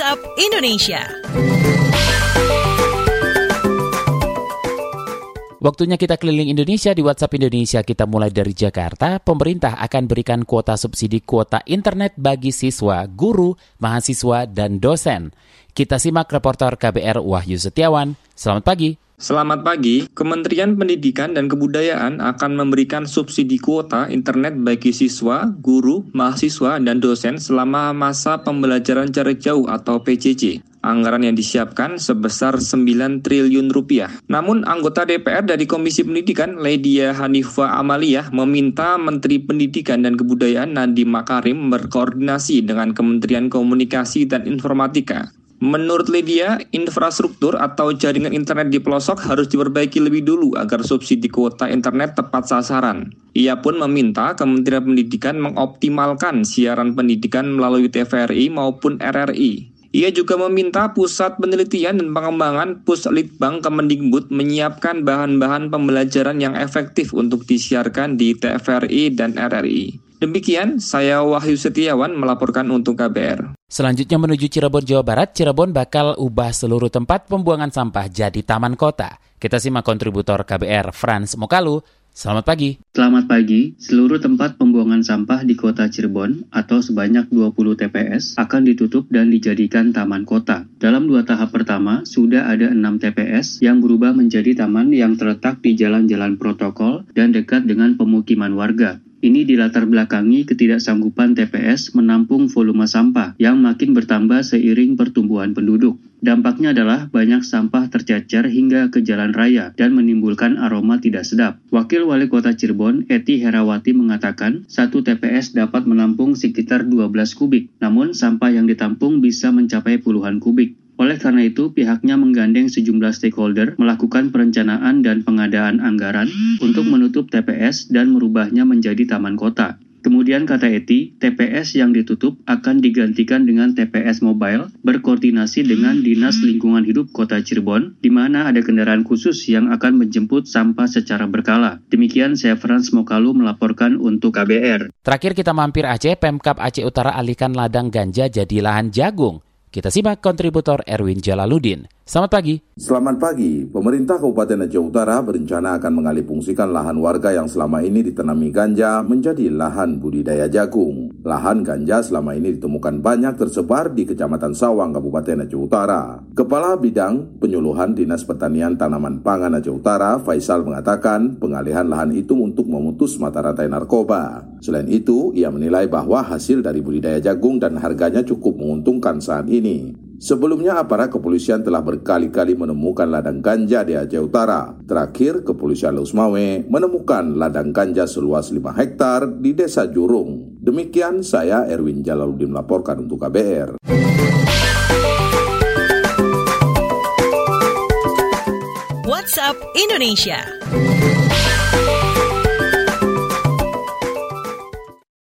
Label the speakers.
Speaker 1: WhatsApp Indonesia.
Speaker 2: Waktunya kita keliling Indonesia di WhatsApp Indonesia. Kita mulai dari Jakarta. Pemerintah akan berikan kuota subsidi kuota internet bagi siswa, guru, mahasiswa, dan dosen. Kita simak reporter KBR Wahyu Setiawan. Selamat pagi.
Speaker 3: Selamat pagi, Kementerian Pendidikan dan Kebudayaan akan memberikan subsidi kuota internet bagi siswa, guru, mahasiswa, dan dosen selama masa pembelajaran jarak jauh atau PJJ. Anggaran yang disiapkan sebesar 9 triliun rupiah. Namun anggota DPR dari Komisi Pendidikan, Ledia Hanifa Amalia, meminta Menteri Pendidikan dan Kebudayaan Nadiem Makarim berkoordinasi dengan Kementerian Komunikasi dan Informatika Menurut Lydia, infrastruktur atau jaringan internet di pelosok harus diperbaiki lebih dulu agar subsidi kuota internet tepat sasaran. Ia pun meminta Kementerian Pendidikan mengoptimalkan siaran pendidikan melalui TVRI maupun RRI. Ia juga meminta Pusat Penelitian dan Pengembangan Puslitbang Kemendikbud menyiapkan bahan-bahan pembelajaran yang efektif untuk disiarkan di TVRI dan RRI. Demikian, saya Wahyu Setiawan melaporkan untuk KBR.
Speaker 2: Selanjutnya menuju Cirebon, Jawa Barat, Cirebon bakal ubah seluruh tempat pembuangan sampah jadi taman kota. Kita simak kontributor KBR Franz Mokalu. Selamat pagi.
Speaker 4: Selamat pagi. Seluruh tempat pembuangan sampah di kota Cirebon atau sebanyak 20 TPS akan ditutup dan dijadikan taman kota. Dalam dua tahap pertama, sudah ada 6 TPS yang berubah menjadi taman yang terletak di jalan-jalan protokol dan dekat dengan pemukiman warga. Ini dilatar belakangi ketidaksanggupan TPS menampung volume sampah yang makin bertambah seiring pertumbuhan penduduk. Dampaknya adalah banyak sampah tercecer hingga ke jalan raya dan menimbulkan aroma tidak sedap. Wakil Wali Kota Cirebon, Eti Herawati mengatakan, satu TPS dapat menampung sekitar 12 kubik, namun sampah yang ditampung bisa mencapai puluhan kubik. Oleh karena itu, pihaknya menggandeng sejumlah stakeholder melakukan perencanaan dan pengadaan anggaran untuk menutup TPS dan merubahnya menjadi taman kota. Kemudian kata Eti, TPS yang ditutup akan digantikan dengan TPS mobile berkoordinasi dengan Dinas Lingkungan Hidup Kota Cirebon, di mana ada kendaraan khusus yang akan menjemput sampah secara berkala. Demikian saya Frans Mokalu melaporkan untuk KBR.
Speaker 2: Terakhir kita mampir Aceh, Pemkap Aceh Utara alihkan ladang ganja jadi lahan jagung. Kita simak kontributor Erwin Jalaluddin. Selamat pagi.
Speaker 5: Selamat pagi. Pemerintah Kabupaten Aceh Utara berencana akan mengalihfungsikan lahan warga yang selama ini ditanami ganja menjadi lahan budidaya jagung. Lahan ganja selama ini ditemukan banyak tersebar di Kecamatan Sawang, Kabupaten Aceh Utara. Kepala Bidang Penyuluhan Dinas Pertanian Tanaman Pangan Aceh Utara, Faisal mengatakan pengalihan lahan itu untuk memutus mata rantai narkoba. Selain itu, ia menilai bahwa hasil dari budidaya jagung dan harganya cukup menguntungkan saat ini. Sebelumnya aparat kepolisian telah berkali-kali menemukan ladang ganja di Aceh Utara. Terakhir, kepolisian Lusmawe menemukan ladang ganja seluas 5 hektar di Desa Jurung. Demikian saya Erwin Jalaluddin melaporkan untuk KBR.
Speaker 1: WhatsApp Indonesia.